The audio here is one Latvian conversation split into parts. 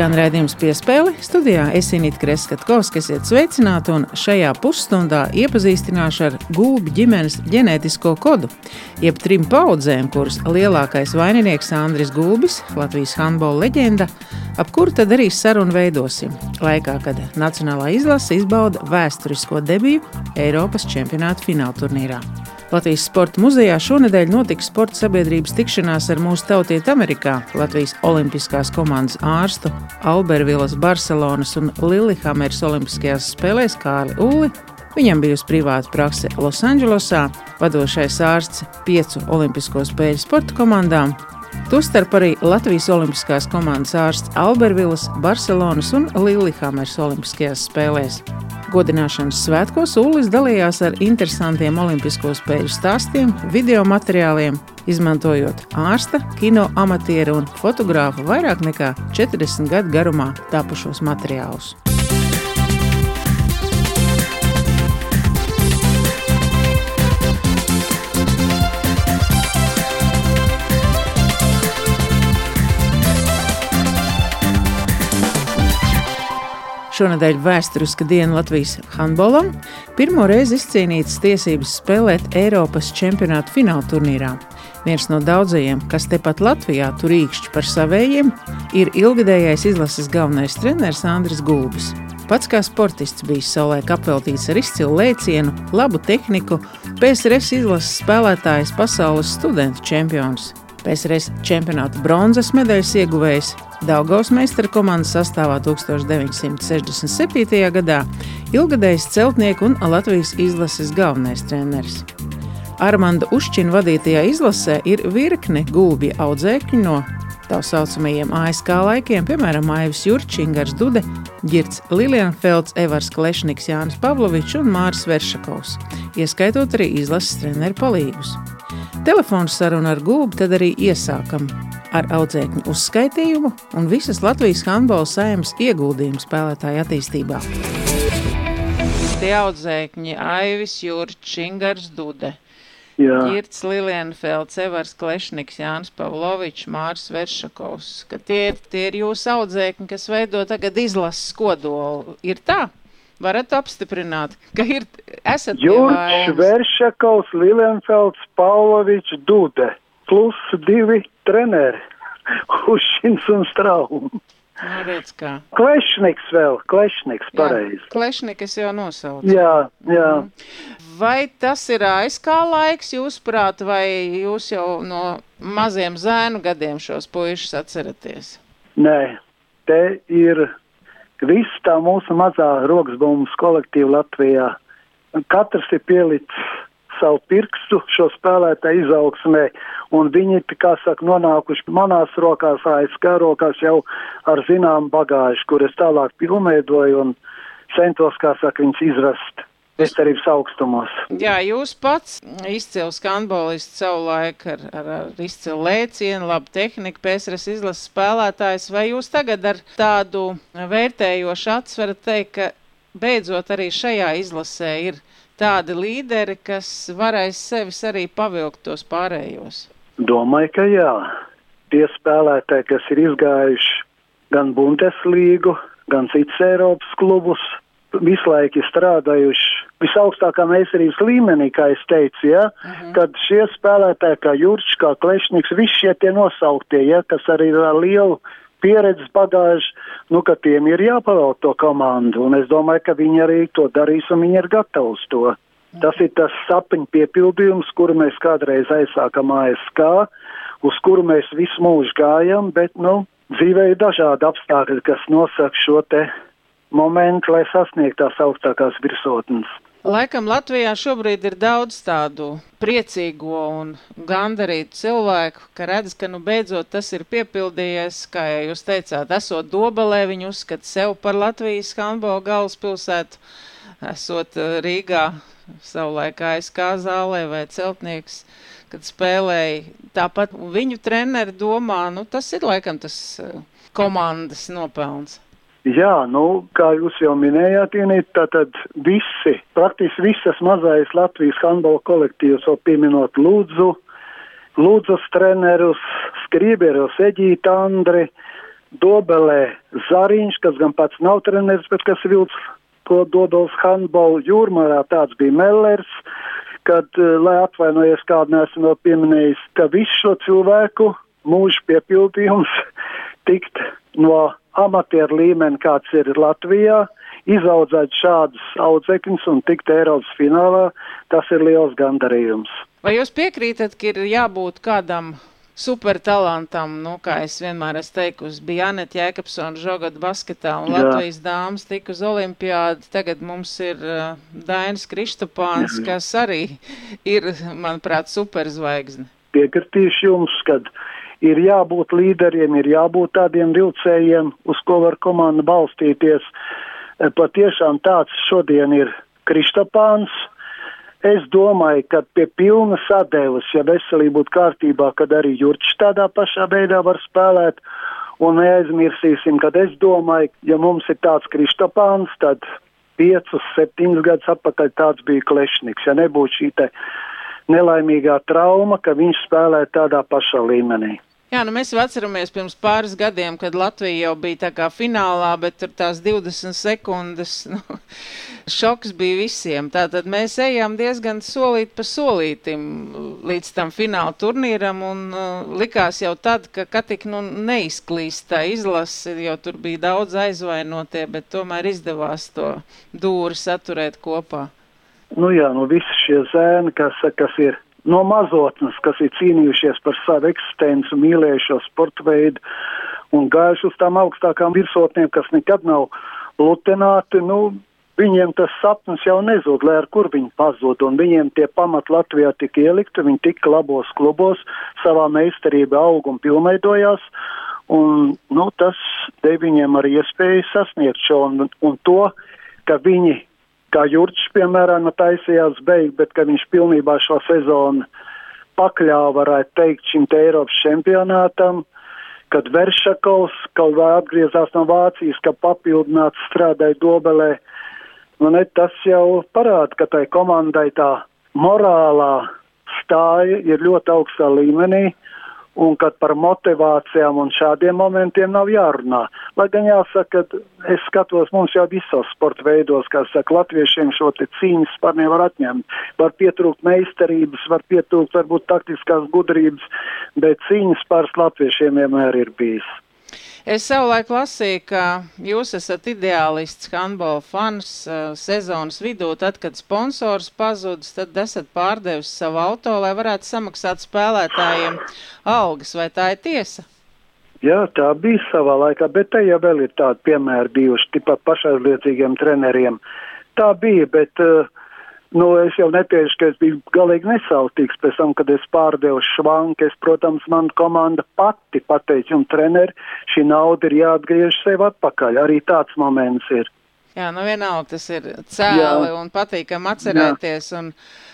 Skan redzējums piespēli. Studijā es Inīti Kreskatkovs, kas iet sveicināti un šajā pusstundā iepazīstināšu ar gulbi ģimenes ģenētisko kodu, jeb trim paudzēm, kuras lielākais vaininieks Andris Gulbis, Latvijas handbola leģenda, ap kuru tad arī sarunu veidosim. Laikā, kad Nacionālā izlase izbauda vēsturisko debiju Eiropas čempionāta finālturnīrā. Latvijas Sporta muzejā šonadēļ notiks sporta sabiedrības tikšanās ar mūsu tautieti Amerikā, Latvijas Olimpiskās komandas ārstu Albervilas, Barcelonas un Lillehammers Olimpiskajās spēlēs Kārli Uli. Viņam bijusi privāta prakse Losandželosā, vadošais ārsts piecu Olimpisko spēļu sporta komandām, Tostarp arī Latvijas Olimpiskās komandas ārsts Albervilas, Barcelonas un Lillehammers Olimpiskajās spēlēs. Godināšanas svētkos Ulis dalījās ar interesantiem olimpisko spēļu stāstiem, video materiāliem, izmantojot ārsta, kino amatieru un fotogrāfu vairāk nekā 40 gadu garumā tapušos materiālus. Šonadēļ vēsturiska diena Latvijas handbolam. Pirmo reizi izcīnītas tiesības spēlēt Eiropas čempionāta fināla turnīrā. Viens no daudzajiem, kas tepat Latvijā tur īkšķi par savējiem, ir ilgadējais izlases galvenais treneris Andris Gulbis. Pats kā sportists bijis savulaik apveltīts ar izcilu lēcienu, labu tehniku, PSRS izlases spēlētājs, pasaules studentu čempions. PSRS čempionāta bronzas medaļas ieguvējs, Daugaus meistara komandas sastāvā 1967. gadā, ilgadējs celtnieku un Latvijas izlases galvenais treneris. Armanda Ušķina vadītajā izlasē ir virkne gulbju audzēkņu no tā saucamajiem ASK laikiem, piemēram, Aivis Jurčingars, Dude, Girts Lilienfelds, Evars Klešniks, Jānis Pavlovičs un Māris Veršakovs, ieskaitot arī izlases treneru palīgus. Telefonu sarunu ar gulbu tad arī iesākam ar audzēkņu uzskaitījumu un visas Latvijas handbola saimnes ieguldījumu spēlētāju attīstībā. Tie audzēkņi Aivis Jurčs, Ingars Dude. Girts Lilienfelds, Evars Klešniks, Jānis Pavlovičs, Mārs Veršakovs, ka tie, tie ir jūsu audzēkņi, kas veido tagad izlases kodolu. Ir tā? Varat apstiprināt, ka ir, esat Jurčs, Veršakovs, Lilienfelds, Pavlovičs, Dude, plus divi treneri, Ušins un Straums. Nu, redz, kā. Klešniks vēl, klešniks pareizi. Klešniks jau nosauc. Jā, jā. Mhm. Vai tas ir aizkā laiks, jūsuprāt, vai jūs jau no maziem zēnu gadiem šos puišus atceraties? Nē, te ir viss tā mūsu mazā roksbumbas kolektīva Latvijā. Katrs ir pielicis savu pirkstu šo spēlētāju izaugsmē, un viņi, kā saka, nonākuši manās rokās, ASK rokās jau ar zinām bagāžu, kur es tālāk pilnveidoju un centos, kā saka, viņus izrast. Vestarības augstumos. Jā, jūs pats izcils handbolists savu laiku ar, ar, ar izcilu lēcienu, labu tehniku, PSRS izlases spēlētājs. Vai jūs tagad ar tādu vērtējošu atsveru teikt, ka beidzot arī šajā izlasē ir tādi līderi, kas varēs sevis arī pavilkt tos pārējos? Domāju, ka jā. Tie spēlētāji, kas ir izgājuši gan Bundeslīgu, gan citus Eiropas klubus, visu laiku strādājuši visaugstākā meistarības līmenī, kā es teicu, ja, uh mhm. -huh. kad šie spēlētāji kā Jurčs, kā Klešņiks, visi šie tie nosauktie, ja, kas arī ir ar lielu pieredzes bagāžu, nu, ka tiem ir jāpavēl to komandu, un es domāju, ka viņi arī to darīs, un viņi ir gatavi uz to. Tas ir tas sapņu piepildījums, kuru mēs kādreiz aizsākam ASK, uz kuru mēs visu mūžu gājam, bet, nu, dzīvē ir dažādi apstākļi, kas nosaka šo te momentu, lai sasniegtu tās augstākās virsotnes. Laikam Latvijā šobrīd ir daudz tādu priecīgo un gandarītu cilvēku, ka redz, ka nu beidzot tas ir piepildījies, kā jūs teicāt, esot Dobelē, viņi uzskata sev par Latvijas handbola galvaspilsētu, esot eh, Rīgā savulaik ASK zālē vai celtnieks, kad spēlēja. Tāpat viņu treneri domā, nu tas ir laikam tas eh, komandas nopelns. Jā, nu, kā jūs jau minējāt, Inīt, tātad visi, praktiski visas mazais Latvijas handbola kolektīvs, vēl pieminot Lūdzu, Lūdzas trenerus, Skrieberus, Eģītu Andri, Dobelē Zariņš, kas gan pats nav treneris, bet kas vilc to Dobeles handbolu jūrmārā, tāds bija Mellers, kad, eh, lai atvainojies kādu nesmu pieminējis, ka visu šo cilvēku mūža piepildījums tikt no amatieru līmeni, kāds ir Latvijā, izaudzēt šādus audzekļus un tikt Eiropas finālā, tas ir liels gandarījums. Vai jūs piekrītat, ka ir jābūt kādam supertalantam, nu, kā es vienmēr esmu teikusi, bija Anita Jēkabsona žogada basketā un Jā. Latvijas dāmas tika uz olimpiādu. Tagad mums ir uh, Dainis Kristopāns, Jā. kas arī ir, manuprāt, superzvaigzne. Piekritīšu jums, kad ir jābūt līderiem, ir jābūt tādiem vilcējiem, uz ko var komanda balstīties. Patiešām tāds šodien ir Kristopāns. Es domāju, ka pie pilnas atdevas, ja veselība būtu kārtībā, kad arī Jurčs tādā pašā veidā var spēlēt. Un neaizmirsīsim, kad es domāju, ja mums ir tāds Kristopāns, tad piecus, septiņus gadus atpakaļ tāds bija Klešniks. Ja nebūtu šī nelaimīgā trauma, ka viņš spēlē tādā pašā līmenī. Jā, nu mēs jau atceramies pirms pāris gadiem, kad Latvija jau bija tā kā finālā, bet tur tās 20 sekundes nu, šoks bija visiem. Tātad mēs ejām diezgan solīt pa solītim līdz tam fināla turnīram un uh, likās jau tad, ka Katika nu, neizklīst tā izlase, jo tur bija daudz aizvainotie, bet tomēr izdevās to dūri saturēt kopā. Nu jā, nu visi šie zēni, kas, kas ir no mazotnes, kas ir cīnījušies par savu eksistenci, mīlējuši šo sporta veidu un gājuši uz tām augstākām virsotnēm, kas nekad nav lutenāti. Nu, Viņiem tas sapnis jau nezūd, lai ar kur viņi pazūd, un viņiem tie pamat Latvijā tika ielikti, viņi tika labos klubos, savā meistarībā aug un pilnveidojās, un nu, tas deva viņiem arī iespēju sasniegt šo, un, un to, ka viņi kā Jurčs, piemēram, nu, taisījās beigt, bet ka viņš pilnībā šo sezonu pakļāva, varētu teikt, šim te Eiropas čempionātam, kad Veršakovs kaut vai atgriezās no Vācijas, ka papildināts strādāja Dobelē. Nu, ne, tas jau parāda, ka tai komandai tā morālā stāja ir ļoti augstā līmenī un kad par motivācijām un šādiem momentiem nav jārunā. Lai gan jāsaka, ka es skatos, mums jau visos sporta veidos, kā saka, latviešiem šo cīņas spār nevar atņemt. Var pietrūkt meistarības, var pietrūkt varbūt taktiskās gudrības, bet cīņas spārs latviešiem vienmēr ir bijis. Es savulaik lasīju, ka jūs esat ideālists, handbola fans uh, sezonas vidū. Tad, kad sponsors pazudis, tad esat pārdevis savu auto, lai varētu samaksāt spēlētājiem algas. Vai tā ir tiesa? Jā, tā bija savā laikā, bet te jau ir tādi piemēri bijuši, tipat pašaizliecīgiem treneriem. Tā bija, bet uh, Nu, es jau netiešu, ka es biju galīgi nesautīgs pēc tam, kad es pārdevu švanku. Es, protams, man komanda pati pateica, un treneri, šī nauda ir jāatgriež sev atpakaļ. Arī tāds moments ir. Jā, nu vienalga tas ir cēli Jā. un patīkam atcerēties. Un,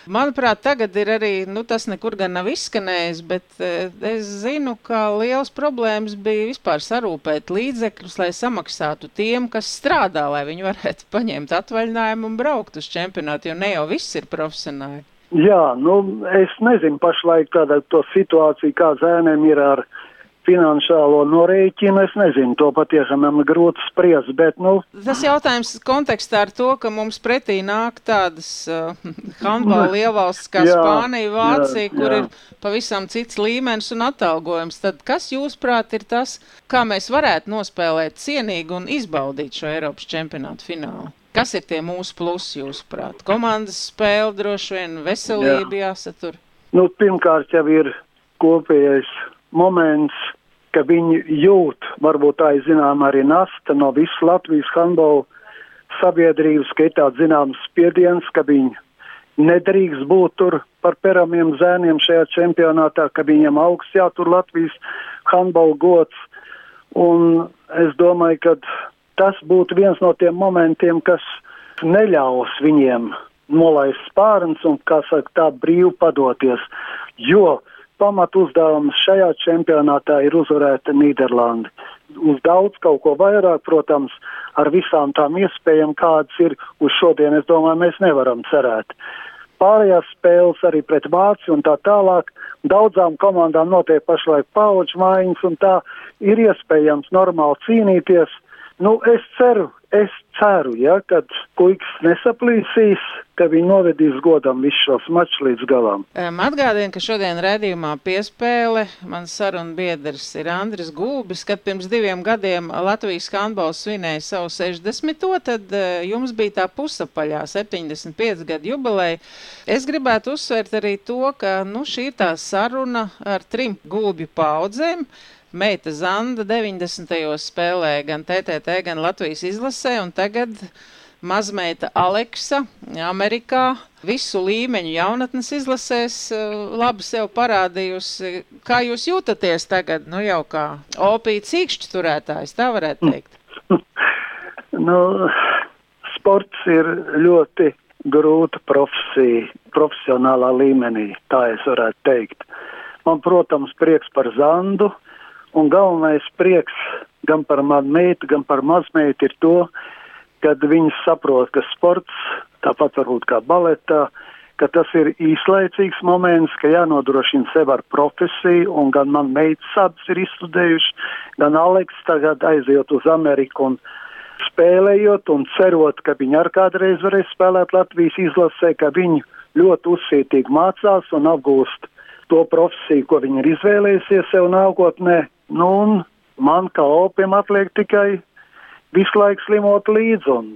manuprāt, tagad ir arī, nu tas nekur gan nav izskanējis, bet e, es zinu, ka liels problēmas bija vispār sarūpēt līdzekļus, lai samaksātu tiem, kas strādā, lai viņi varētu paņemt atvaļinājumu un braukt uz čempionātu, jo ne jau viss ir profesionāli. Jā, nu es nezinu pašlaik kāda to situācija, kā zēniem ir ar finansiālo norēķinu, es nezinu, to patiešām man grūti spriest, bet, nu. Tas jautājums kontekstā ar to, ka mums pretī nāk tādas uh, handbala lielvalstis kā jā, Spānija, Vācija, jā, kur jā. ir pavisam cits līmenis un atalgojums, tad kas jūsprāt ir tas, kā mēs varētu nospēlēt cienīgi un izbaudīt šo Eiropas čempionātu finālu? Kas ir tie mūsu plusi, jūsuprāt? Komandas spēle droši vien, veselība jā. jāsatur? Nu, pirmkārt jau ir kopējais moments, ka viņi jūt, varbūt tā ir zinām arī nasta no visas Latvijas handbola sabiedrības, ka ir tāds zināms spiediens, ka viņi nedrīkst būt tur par peramiem zēniem šajā čempionātā, ka viņiem augsts jātur Latvijas handbola gods. Un es domāju, ka tas būtu viens no tiem momentiem, kas neļaus viņiem nolaist spārns un, kā saka, tā brīvi padoties. Jo pamat uzdevums šajā čempionātā ir uzvarēt Nīderlandi. Uz daudz kaut ko vairāk, protams, ar visām tām iespējām, kādas ir uz šodien, es domāju, mēs nevaram cerēt. Pārējās spēles arī pret Vāciju un tā tālāk daudzām komandām notiek pašlaik paudžu maiņas, un tā ir iespējams normāli cīnīties. Nu, es ceru, es ceru, ja, kad puikas nesaplīsīs, ka viņi novedīs godam visus šos mačus līdz galam. Um, Atgādinu, ka šodien redzījumā piespēle mans sarunu biedrs ir Andris Gulbis, kad pirms diviem gadiem Latvijas handbols svinēja savu 60. tad uh, jums bija tā pusapaļā 75 gadu jubileja. Es gribētu uzsvērt arī to, ka nu, šī tā saruna ar trim gulbju paudzēm. Meita Zanda 90. spēlēja gan TTT, gan Latvijas izlasē, un tagad mazmeita Aleksa Amerikā visu līmeņu jaunatnes izlasēs labi sev parādījusi. Kā jūs jūtaties tagad, nu jau kā opīt cīkšķu turētājs, tā varētu teikt? nu, sports ir ļoti grūta profesija, profesionālā līmenī, tā es varētu teikt. Man, protams, prieks par Zandu, Un galvenais prieks gan par manu meitu, gan par mazmeitu ir to, kad viņas saprot, ka sports, tāpat varbūt kā baletā, ka tas ir īslaicīgs moments, ka jānodrošina sev ar profesiju, un gan man meitas abas ir izstudējuši, gan Aleks tagad aiziet uz Ameriku un spēlējot un cerot, ka viņi ar kādreiz varēs spēlēt Latvijas izlasē, ka viņi ļoti uzsītīgi mācās un apgūst to profesiju, ko viņi ir izvēlējusies sev nākotnē. Nu, un man kā opiem atliek tikai visu laiku slimot līdzi. Un,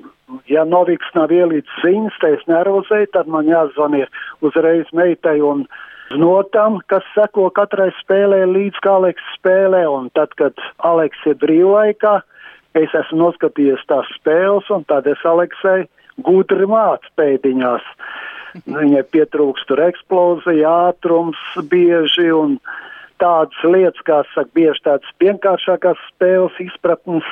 ja Noviks nav ielīdz ziņas, tā es nervozēju, tad man jāzvanīja uzreiz meitai un znotam, kas seko katrai spēlē līdz kā Aleks spēlē. Un tad, kad Aleks ir brīvlaikā, es esmu noskatījies tās spēles, un tad es Aleksai gudri mācu pēdiņās. Viņai pietrūkst tur eksplozija, ātrums bieži un tādas lietas, kā saka, bieži tādas vienkāršākās spēles izpratnes,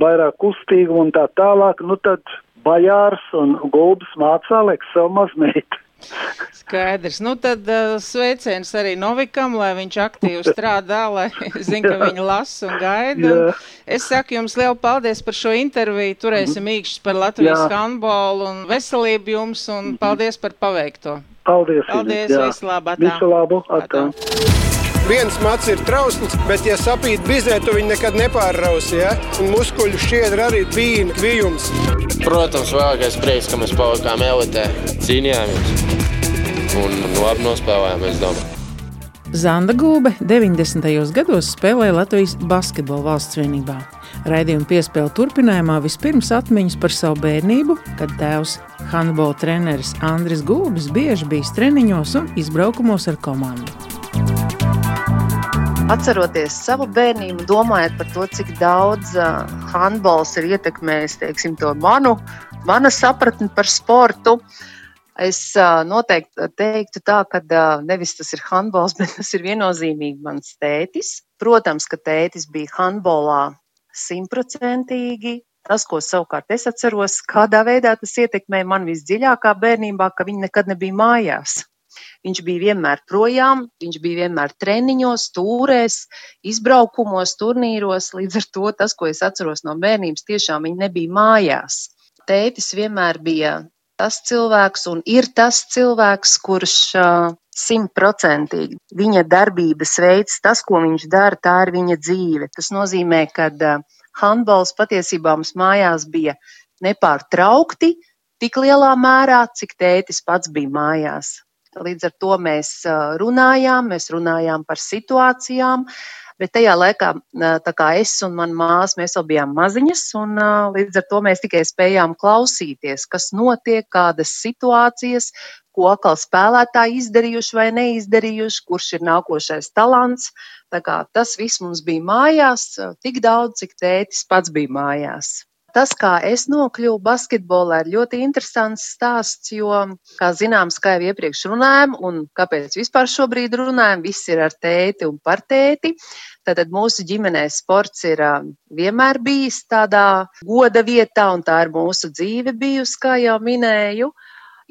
vairāk kustīguma un tā tālāk, nu tad Bajārs un Gulbis mācā Aleks savu mazmeitu. Skaidrs. Nu tad uh, sveiciens arī Novikam, lai viņš aktīvi strādā, lai zina, ka viņa lasa un gaida. Un es saku jums lielu paldies par šo interviju. Turēsim mhm. īkšķis par Latvijas Jā. handbolu un veselību jums un mhm. paldies par paveikto. Paldies. Paldies. Visu labu. Visu labu. Atā. Atā. Viens mats ir trausls, bet, ja sapīt bizē, tu viņu nekad nepārrausi. Ja? Un muskuļu šķiedra arī bija kvijums. Protams, vēlākais prieks, ka mēs palikām elitē, cīnījāmies un labi nospēlējām, es domāju. Zanda Gulbe 90. gados spēlēja Latvijas basketbola valsts vienībā. Raidījuma piespēle turpinājumā vispirms atmiņas par savu bērnību, kad tēvs handbola treneris Andris Gulbis bieži bijis treniņos un izbraukumos ar komandu. Atceroties savu bērnību, domājot par to, cik daudz uh, handbols ir ietekmējis teiksim, manu, manu sapratni par sportu, es uh, noteikti teiktu, tā, ka uh, nevis tas ir handbols, bet tas ir viennozīmīgi mans tētis. Protams, ka tētis bija handbolā simtprocentīgi. Tas, ko savukārt es atceros, kādā veidā tas ietekmēja man visdziļākā bērnībā, ka viņi nekad nebija mājās. Viņš bija vienmēr projām, viņš bija vienmēr treniņos, stūrēs, izbraukumos, turnīros. Līdz ar to tas, ko es atceros no bērnības, tiešām viņi nebija mājās. Tētis vienmēr bija tas cilvēks un ir tas cilvēks, kurš simtprocentīgi viņa darbības veids, tas, ko viņš dara, tā ir viņa dzīve. Tas nozīmē, ka handbols patiesībā mums mājās bija nepārtraukti tik lielā mērā, cik tētis pats bija mājās. Līdz ar to mēs runājām, mēs runājām par situācijām, bet tajā laikā, es un mana māsa, mēs vēl bijām maziņas, un līdz ar to mēs tikai spējām klausīties, kas notiek, kādas situācijas, ko atkal spēlētāji izdarījuši vai neizdarījuši, kurš ir nākošais talants. Tas viss mums bija mājās, tik daudz, cik tētis pats bija mājās. Tas, kā es nokļuvu basketbolā, ir ļoti interesants stāsts, jo, kā zināms, kā jau iepriekš runājām, un kāpēc vispār šobrīd runājam, viss ir ar tēti un par tēti. Tātad mūsu ģimenē sports ir vienmēr bijis tādā goda vietā, un tā ir mūsu dzīve bijusi, kā jau minēju.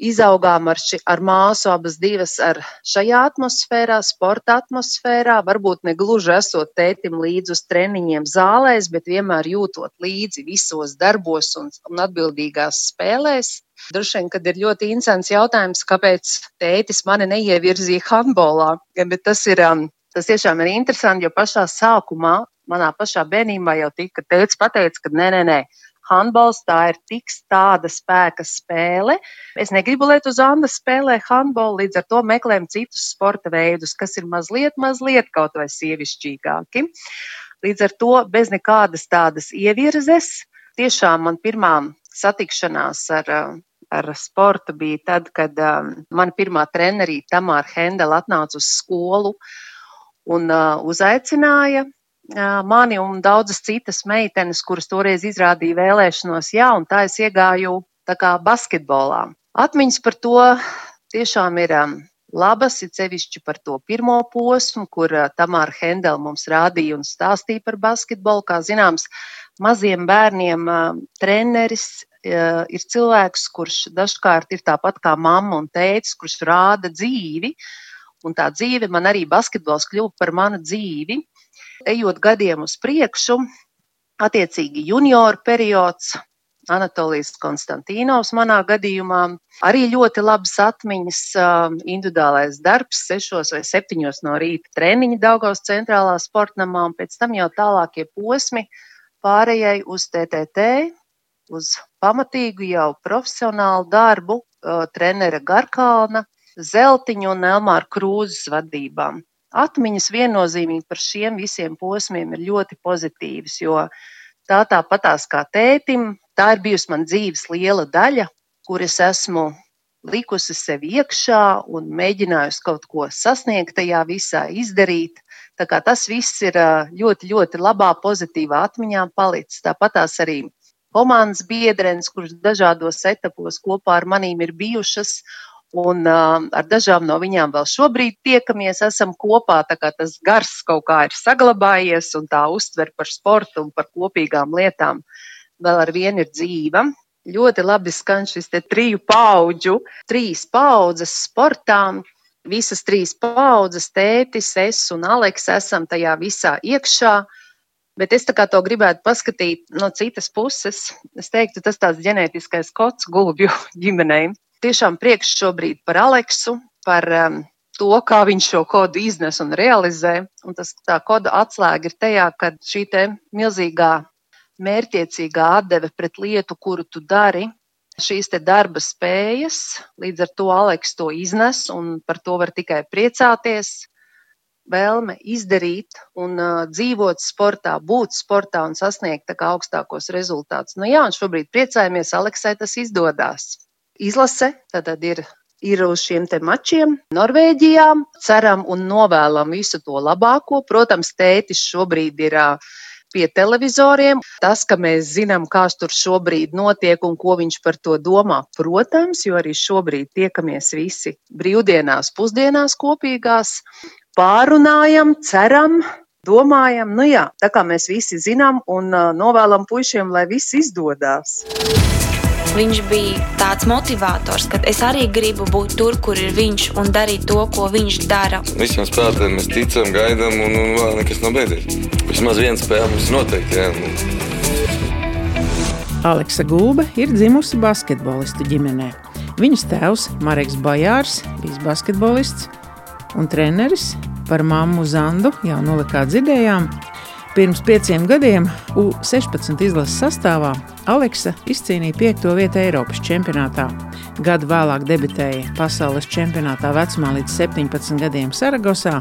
Izaugām ar, ši, ar māsu abas divas ar šajā atmosfērā, sporta atmosfērā, varbūt ne gluži esot tētim līdzi uz treniņiem zālēs, bet vienmēr jūtot līdzi visos darbos un, un atbildīgās spēlēs. Droši vien, kad ir ļoti interesants jautājums, kāpēc tētis mani neievirzīja handbolā, bet tas ir, um, tas tiešām ir interesanti, jo pašā sākumā, manā pašā bērnībā jau tika teicis pateicis, ka nē, nē, nē, handbols tā ir tik tāda spēka spēle. Es negribu, lai uz Anna spēlē handbolu, līdz ar to meklējam citus sporta veidus, kas ir mazliet, mazliet kaut vai sievišķīgāki. Līdz ar to bez nekādas tādas ievirzes, tiešām man pirmā satikšanās ar, ar sportu bija tad, kad um, mana pirmā trenerīte Tamāra Hendela atnāca uz skolu un uh, uzaicināja mani un daudzas citas meitenes, kuras toreiz izrādīja vēlēšanos, jā, un tā es iegāju tā kā basketbolā. Atmiņas par to tiešām ir labas, ir sevišķi par to pirmo posmu, kur Tamāra Hendela mums rādīja un stāstīja par basketbolu. Kā zināms, maziem bērniem treneris ir cilvēks, kurš dažkārt ir tāpat kā mamma un tēvs, kurš rāda dzīvi. Un tā dzīve man arī basketbols kļuva par manu dzīvi. Ejot gadiem uz priekšu, attiecīgi junioru periods, Anatolijas Konstantīnovs manā gadījumā. Arī ļoti labas atmiņas, individuālais darbs, 6 vai 7 no rīta treniņi Daugaus centrālā sportnamā, un pēc tam jau tālākie posmi pārējai uz TTT, uz pamatīgu jau profesionālu darbu trenera Garkalna, Zeltiņu un Elmāra Krūzes vadībām. Atmiņas viennozīmīgi par šiem visiem posmiem ir ļoti pozitīvas, jo tā tāpatās kā tētim, tā ir bijusi man dzīves liela daļa, kur es esmu likusi sev iekšā un mēģinājusi kaut ko sasniegt tajā visā, izdarīt. Tā kā tas viss ir ļoti, ļoti labā, pozitīvā atmiņā palicis. Tāpat tās arī komandas biedrenes, kuras dažādos etapos kopā ar manīm ir bijušas Un uh, ar dažām no viņām vēl šobrīd tiekamies, esam kopā. Tas gars kaut kā ir saglabājies, un tā uztver par sportu un par kopīgām lietām vēl ar vienu ir dzīva. Ļoti labi skan šis triju paudžu, trīs paudzes sportām. Visas trīs paudzes, tētis, es un Aleks, esam tajā visā iekšā. Bet es to gribētu paskatīt no citas puses. Es teiktu, tas tāds ģenētiskais kods gulbju ģimenei tiešām prieks šobrīd par Aleksu, par um, to, kā viņš šo kodu iznes un realizē. Un tas, tā koda atslēga ir tajā, ka šī milzīgā mērķiecīgā atdeve pret lietu, kuru tu dari, šīs darba spējas, līdz ar to Aleks to iznes un par to var tikai priecāties. Vēlme izdarīt un uh, dzīvot sportā, būt sportā un sasniegt augstākos rezultātus. Nu, jā, un šobrīd priecājamies, Aleksai tas izdodas izlase tad ir ir uz šiem mačiem Norvēģijā. Ceram un novēlam visu to labāko. Protams, tētis šobrīd ir pie televizoriem. Tas, ka mēs zinām, kas tur šobrīd notiek un ko viņš par to domā, protams, jo arī šobrīd tiekamies visi brīvdienās, pusdienās kopīgās, pārunājam, ceram. Domājam, nu jā, tā kā mēs visi zinām un novēlam puišiem, lai viss izdodas. Viņš bija tāds motivators, ka es arī gribu būt tur, kur ir viņš un darīt to, ko viņš dara. Visiem spēlētājiem mēs ticam, gaidām, un, un vēl nekas nav beidzies. Vismaz viena spēle mums noteikti. Jā. Aleksa Gulbe ir dzimusi basketbolistu ģimenē. Viņas tēvs Marks Bajārs bijis basketbolists un treneris par mammu Zandu jau nolikā dzirdējām. Pirms pieciem gadiem U-16 izlases sastāvā Aleksa izcīnīja piekto vietu Eiropas čempionātā. Gadu vēlāk debitēja pasaules čempionātā vecumā līdz 17 gadiem Saragosā,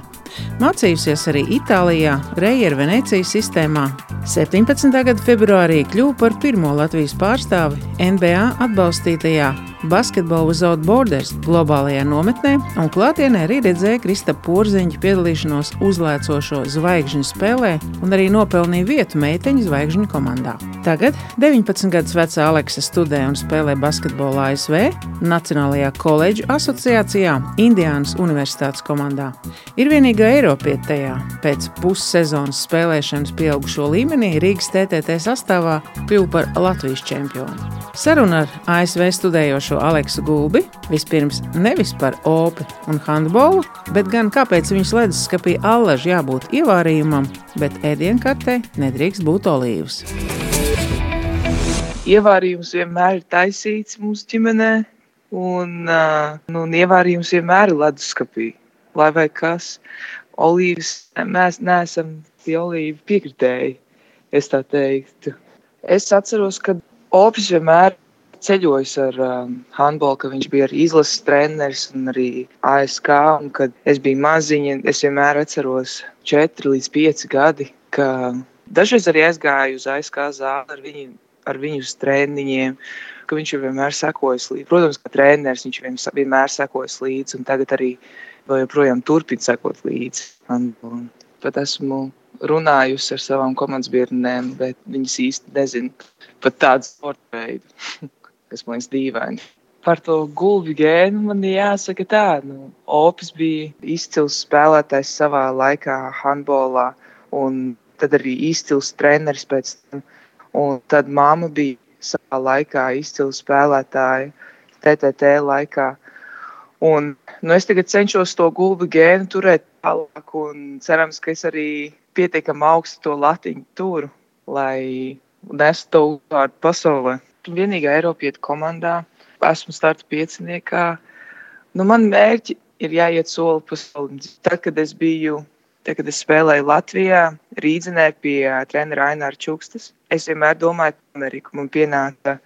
mācījusies arī Itālijā, Reijera Venecijas sistēmā. 17. gada februārī kļuva par pirmo Latvijas pārstāvi NBA atbalstītajā Basketball Without Borders globālajā nometnē, un klātienē arī redzēja Kristapa Porziņa piedalīšanos uzlēcošo zvaigžņu spēlē un arī nopelnīja vietu meiteņu zvaigžņu komandā. Tagad 19 gadus vecā Aleksa studē un spēlē basketbolu ASV Nacionālajā koledžu asociācijā Indiānas Universitātes komandā. Ir vienīgā Eiropieta tajā. Pēc pussezonas spēlēšanas pieaugušo līmenī Rīgas TTT sastāvā kļuva par Latvijas čempionu. Saruna ar ASV studējošo Aleksu Gulbi vispirms nevis par opi un handbolu, bet gan kāpēc viņas leduskapī allaž jābūt ievārījumam, bet ēdienkartē nedrīkst būt olīvas. Ievārījums vienmēr ir taisīts mūsu ģimenē, un, uh, un ievārījums vienmēr ir leduskapī. Lai vai kas, olīvas, mēs neesam tie olīvi piekritēji, es tā teiktu. Es atceros, ka Opis vienmēr ceļojis ar um, handbolu, ka viņš bija arī izlases treneris un arī ASK. Un, kad es biju maziņa, es vienmēr atceros 4 līdz 5 gadi, dažreiz arī aizgāju uz ASK zāli ar viņu, ar viņu uz treniņiem. Viņš jau vienmēr sekojas līdzi. Protams, ka treneris viņš vienmēr sekojas līdzi, un tagad arī joprojām turpina sekot līdzi. Pat esmu runājusi ar savām komandas biedriem, bet viņas īsti nezina pat tādu sporta veidu. kas man liekas dīvaini. Par to gulbi gēnu man jāsaka tā, nu, Opis bija izcils spēlētājs savā laikā handbolā, un tad arī izcils treneris pēc tam. Un tad mamma bija savā laikā izcils spēlētāja TTT laikā. Un, nu, es tagad cenšos to gulbi gēnu turēt tālāk, un cerams, ka es arī pietiekami augstu to latiņu turu, lai nestu to uzvārdu pasaulē vienīgā Eiropieta komandā. Esmu starta pieciniekā. Nu, man mērķi ir jāiet soli pa solim. Tad, kad es biju, tad, kad es spēlēju Latvijā, Rīdzenē pie trenera Aināra Čukstas, es vienmēr domāju par Ameriku. Man pienāca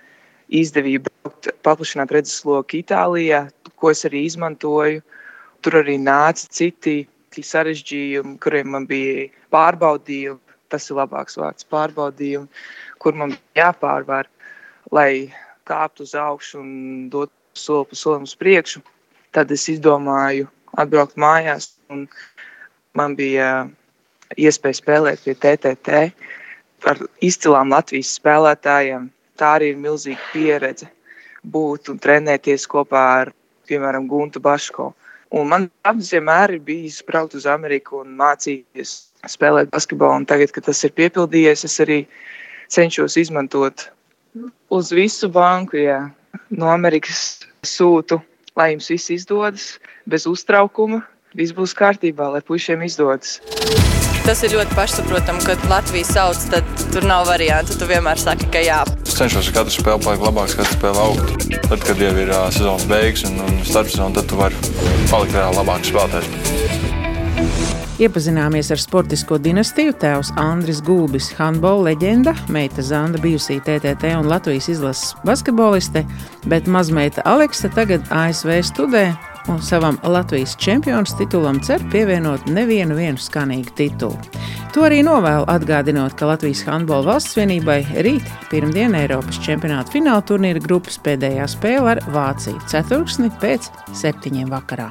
izdevība braukt, paplašināt redzesloku Itālijā, ko es arī izmantoju. Tur arī nāca citi sarežģījumi, kuriem man bija pārbaudījumi. Tas ir labāks vārds - pārbaudījumi, kur man jāpārvar lai kāptu uz augšu un dotu soli pa solim uz priekšu. Tad es izdomāju atbraukt mājās, un man bija iespēja spēlēt pie TTT ar izcilām Latvijas spēlētājiem. Tā arī ir milzīga pieredze būt un trenēties kopā ar, piemēram, Guntu Baško. Un man vienmēr ir bijis braukt uz Ameriku un mācīties spēlēt basketbolu. Un tagad, kad tas ir piepildījies, es arī cenšos izmantot Uz visu banku, jā. No Amerikas sūtu, lai jums viss izdodas, bez uztraukuma. Viss būs kārtībā, lai puišiem izdodas. Tas ir ļoti pašsaprotami, kad Latvijas sauc, tad tur nav variantu. Tu vienmēr saki, ka jā. Es cenšos ar katru spēli palikt labāks, katru spēli augt. Tad, kad jau ir uh, sezonas beigas un, un starpsezona, tad tu vari palikt vēl labāks spēlētājs. Iepazināmies ar sportisko dinastiju. Tēvs Andris Gulbis, handbola leģenda, meita Zanda, bijusī TTT un Latvijas izlases basketboliste, bet mazmeita Aleksa tagad ASV studē un savam Latvijas čempionu titulam cer pievienot nevienu skanīgu titulu. To arī novēlu atgādinot, ka Latvijas Handbola valsts vienībai rīt, pirmdien Eiropas čempionāta fināla turnīra grupas pēdējā spēle ar Vāciju ceturksni pēc septiņiem vakarā.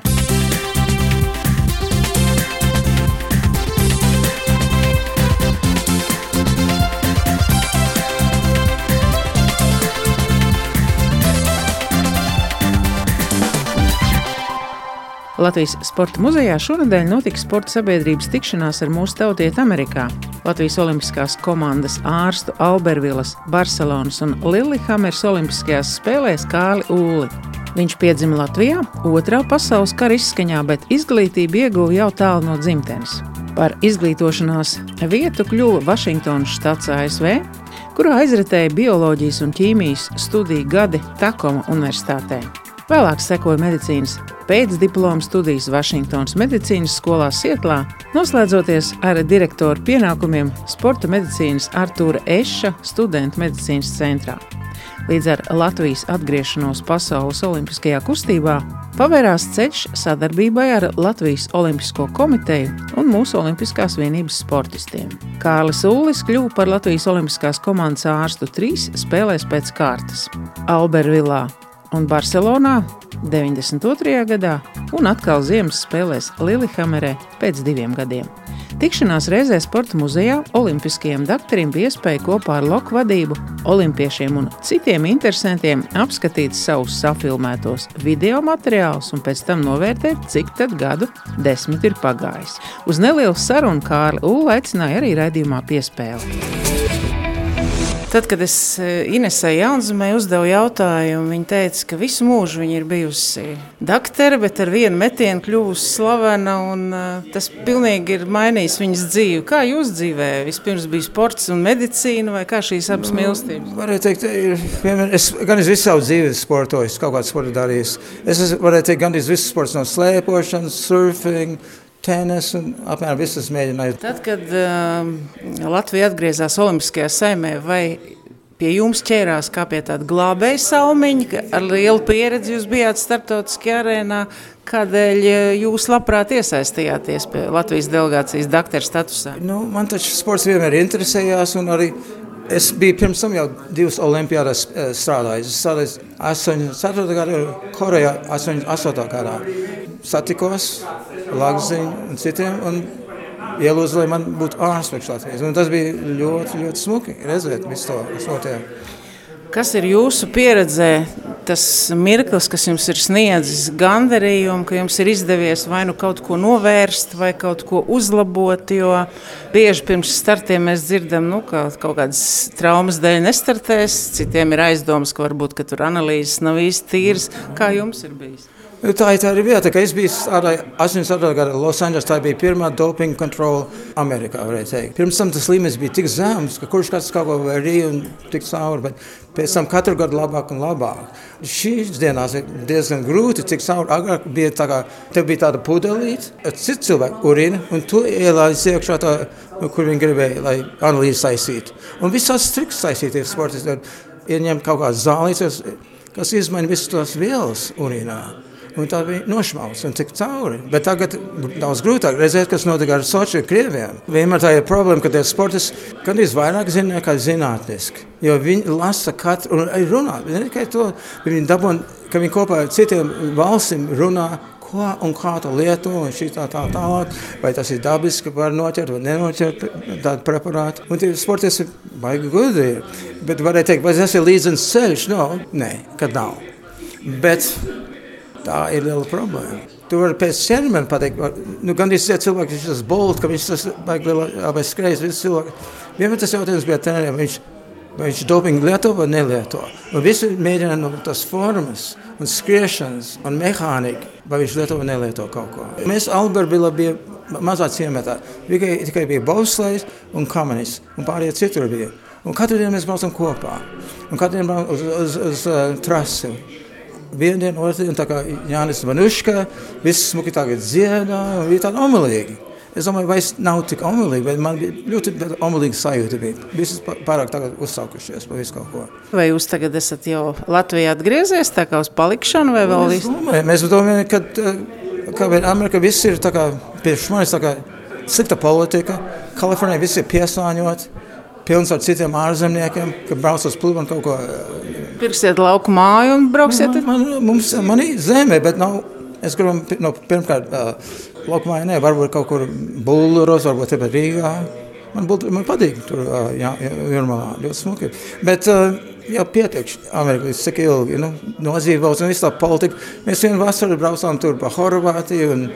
Latvijas Sporta muzejā šonadēļ notika sporta sabiedrības tikšanās ar mūsu tautieti Amerikā. Latvijas Olimpiskās komandas ārstu Albervilas, Barcelonas un Lillehammers Olimpiskajās spēlēs Kāli Ūli. Viņš piedzima Latvijā, otrā pasaules kara izskaņā, bet izglītību ieguva jau tālu no dzimtenes. Par izglītošanās vietu kļuva Vašingtonas štats ASV, kurā aizritēja bioloģijas un ķīmijas studiju gadi Takoma Universitātē. Vēlāk sekoja medicīnas pēcdiploma studijas Vašingtonas medicīnas skolā Sietlā, noslēdzoties ar direktoru pienākumiem Sporta medicīnas Artūra Eša studentu medicīnas centrā. Līdz ar Latvijas atgriešanos pasaules olimpiskajā kustībā pavērās ceļš sadarbībai ar Latvijas Olimpisko komiteju un mūsu Olimpiskās vienības sportistiem. Kārlis Ullis kļuva par Latvijas Olimpiskās komandas ārstu trīs spēlēs pēc kārtas - Albervilā, un Barcelonā 92. gadā un atkal ziemas spēlēs Lillehammerē pēc diviem gadiem. Tikšanās reizē sporta muzejā Olimpiskajam doktoram bija iespēja kopā ar loku vadību, olimpiešiem un citiem interesantiem apskatīt savus safilmētos video materiālus un pēc tam novērtēt, cik tad gadu desmit ir pagājis. Uz nelielu sarunu Kārli Ulu aicināja arī raidījumā piespēli. Tad, kad es e, Inesai Jaunzemē uzdevu jautājumu, viņa teica, ka visu mūžu viņa ir bijusi daktere, bet ar vienu metienu kļuvusi slavena, un uh, tas pilnīgi ir mainījis viņas dzīvi. Kā jūs dzīvē? Vispirms bija sports un medicīna, vai kā šīs abas nu, mīlestības? Varētu teikt, ir, vienmēr, es gan visu savu dzīvi sportoju, kaut kādu sportu darījis. Es varētu teikt, gan visu sports no slēpošanas, surfing, tenis un apmēram visas mēģināju. Tad, kad uh, Latvija atgriezās Olimpiskajā saimē, vai pie jums ķērās kā pie tāda glābēja salmiņa, ar lielu pieredzi jūs bijāt starptautiskajā arēnā, kādēļ jūs labprāt iesaistījāties pie Latvijas delegācijas doktora statusā? Nu, man taču sports vienmēr interesējās un arī Es biju pirms tam jau divas olimpiādas eh, strādājis. Es strādāju 84. gadā, Korejā 88. gadā. Satikos Lagziņu un citiem un ielūdzu, lai man būtu ārspēks Latvijas. Un tas bija ļoti, ļoti smuki redzēt visu to notiek. Kas ir jūsu pieredzē, tas mirklis, kas jums ir sniedzis gandarījumu, ka jums ir izdevies vai nu kaut ko novērst, vai kaut ko uzlabot? Jo bieži pirms startiem mēs dzirdam, nu, ka kaut kādas traumas dēļ nestartēs, citiem ir aizdomas, ka varbūt ka tur analīzes nav īsti tīras. Kā jums ir bijis? Nu, tā tā arī vieta, ka es biju 80. gada Losandželosā. Tā bija pirmā dopinga kontrole Amerikā. Pirms tam tas līmenis bija tik zems, ka kurš kāds kaut ko darīja un tik cauri. Bet pēc tam katru gadu labāk un labāk. Šīs dienās ir diezgan grūti tikt cauri. Agrāk bija tā kā, te bija tāda pudelīte, cits cilvēku urina, un tu ielaiz iekšā tā, kur viņi gribēja, lai analīzi saistītu. Un visās triks saistīties sportisti ieņem kaut kādas zālītes, kas izmaina visas tās vielas urīnā. Un tā bija nošmausta un tik cauri. Bet tagad daudz grūtāk redzēt, kas notika ar Sochi krieviem. Vienmēr tā ir problēma, ka tie sportisti gandrīz vairāk zina nekā zinātniski. Jo viņi lasa katru un runā. Ne tikai to, viņi dabūna, ka viņi kopā ar citiem valstīm runā ko un kā to lieto, un šī tā, tā tālāk, vai tas ir dabiski, var noķert vai nenoķert tādu preparātu. Un tie sportisti ir baigi gudri. Bet varēja teikt, vai tas ir līdzens ceļš? No, nē, kad nav. Bet Tā ir liela problēma. Tu vari pēc ķermeņa pateikt, nu, gan arī cilvēks, viņš tas bolt, ka viņš tas abais skrejas, visi cilvēki. Vienmēr tas jautājums bija treneriem, viņš, vai viņš dopingu lieto vai nelieto. Un visi mēģina no tas formas un skriešanas un mehānika, vai viņš lieto vai nelieto kaut ko. Mēs Albertvila bija mazā ciematā. Tikai, tikai bija bauslējs un kamanis, un pārējie citur bija. Un katru dienu mēs braucam kopā. Un katru dienu braucam uz, uz, uz, uz uh, trasi vienu dienu, otru dienu, tā kā Jānis Vanuška, viss smuki tagad dziedā, un bija tāda omulīgi. Es domāju, vai es nav tik omulīgi, bet man bija ļoti omulīga sajūta. Bija. Visas pārāk tagad uzsaukušies pa visu kaut ko. Vai jūs tagad esat jau Latvijā atgriezies, tā kā uz palikšanu, vai vēl visu? Domāju, mēs domājam, ka, ka Amerika viss ir tā kā, priekš manis tā kā slikta politika, Kalifornija viss ir piesāņot, pilns ar citiem ārzemniekiem, ka brauc uz pluvu un kaut ko Pirksiet lauku māju un brauksiet? Man, man, mums, man ir zeme, bet nav, es gribu, no, pirmkārt, uh, lauku māju ne, varbūt kaut kur Bulgaros, varbūt tepat Rīgā. Man, būt, man patīk tur, uh, jā, Jurmalā, ļoti smuki. Bet, uh, jau pietiek Amerikā, cik ilgi, nu, nozīvos un visu tā politika. Mēs vienu vasaru braucām tur pa Horvātiju un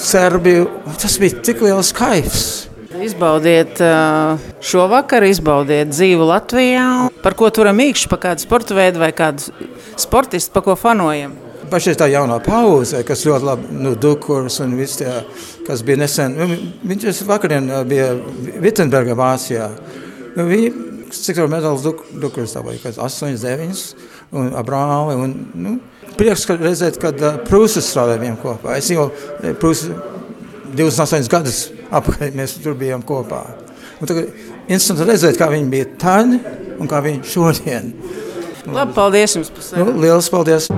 Serbiju. Tas bija tik liels kaifs. Izbaudiet šo vakaru, izbaudiet dzīvi Latvijā. Par ko turam īkšķi, par kādu sporta veidu vai kādu sportistu, par ko fanojam? Pašai tā jaunā pauze, kas ļoti labi, nu, Dukurs un viss tie, kas bija nesen, nu, viņš vakarien bija Vittenberga Vācijā. Nu, viņi, cik tur medaļas Duk, Dukurs, tā bija 8, 9, un brāli, un, nu, prieks ka redzēt, kad Prūsas strādā viņiem kopā. Es jau Prūsas 28 gadus apkārt mēs tur bijām kopā. Un tagad interesanti redzēt, kā viņi bija tad un kā viņi šodien. Labi, paldies jums par sarunu. Nu, lielas paldies!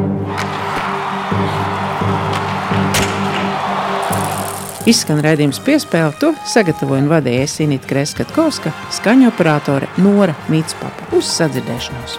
Izskan redzējums piespēle, to sagatavoja un vadīja Sinita Kreskatkovska, skaņu operātore Nora Mītspapa. Uz sadzirdēšanos!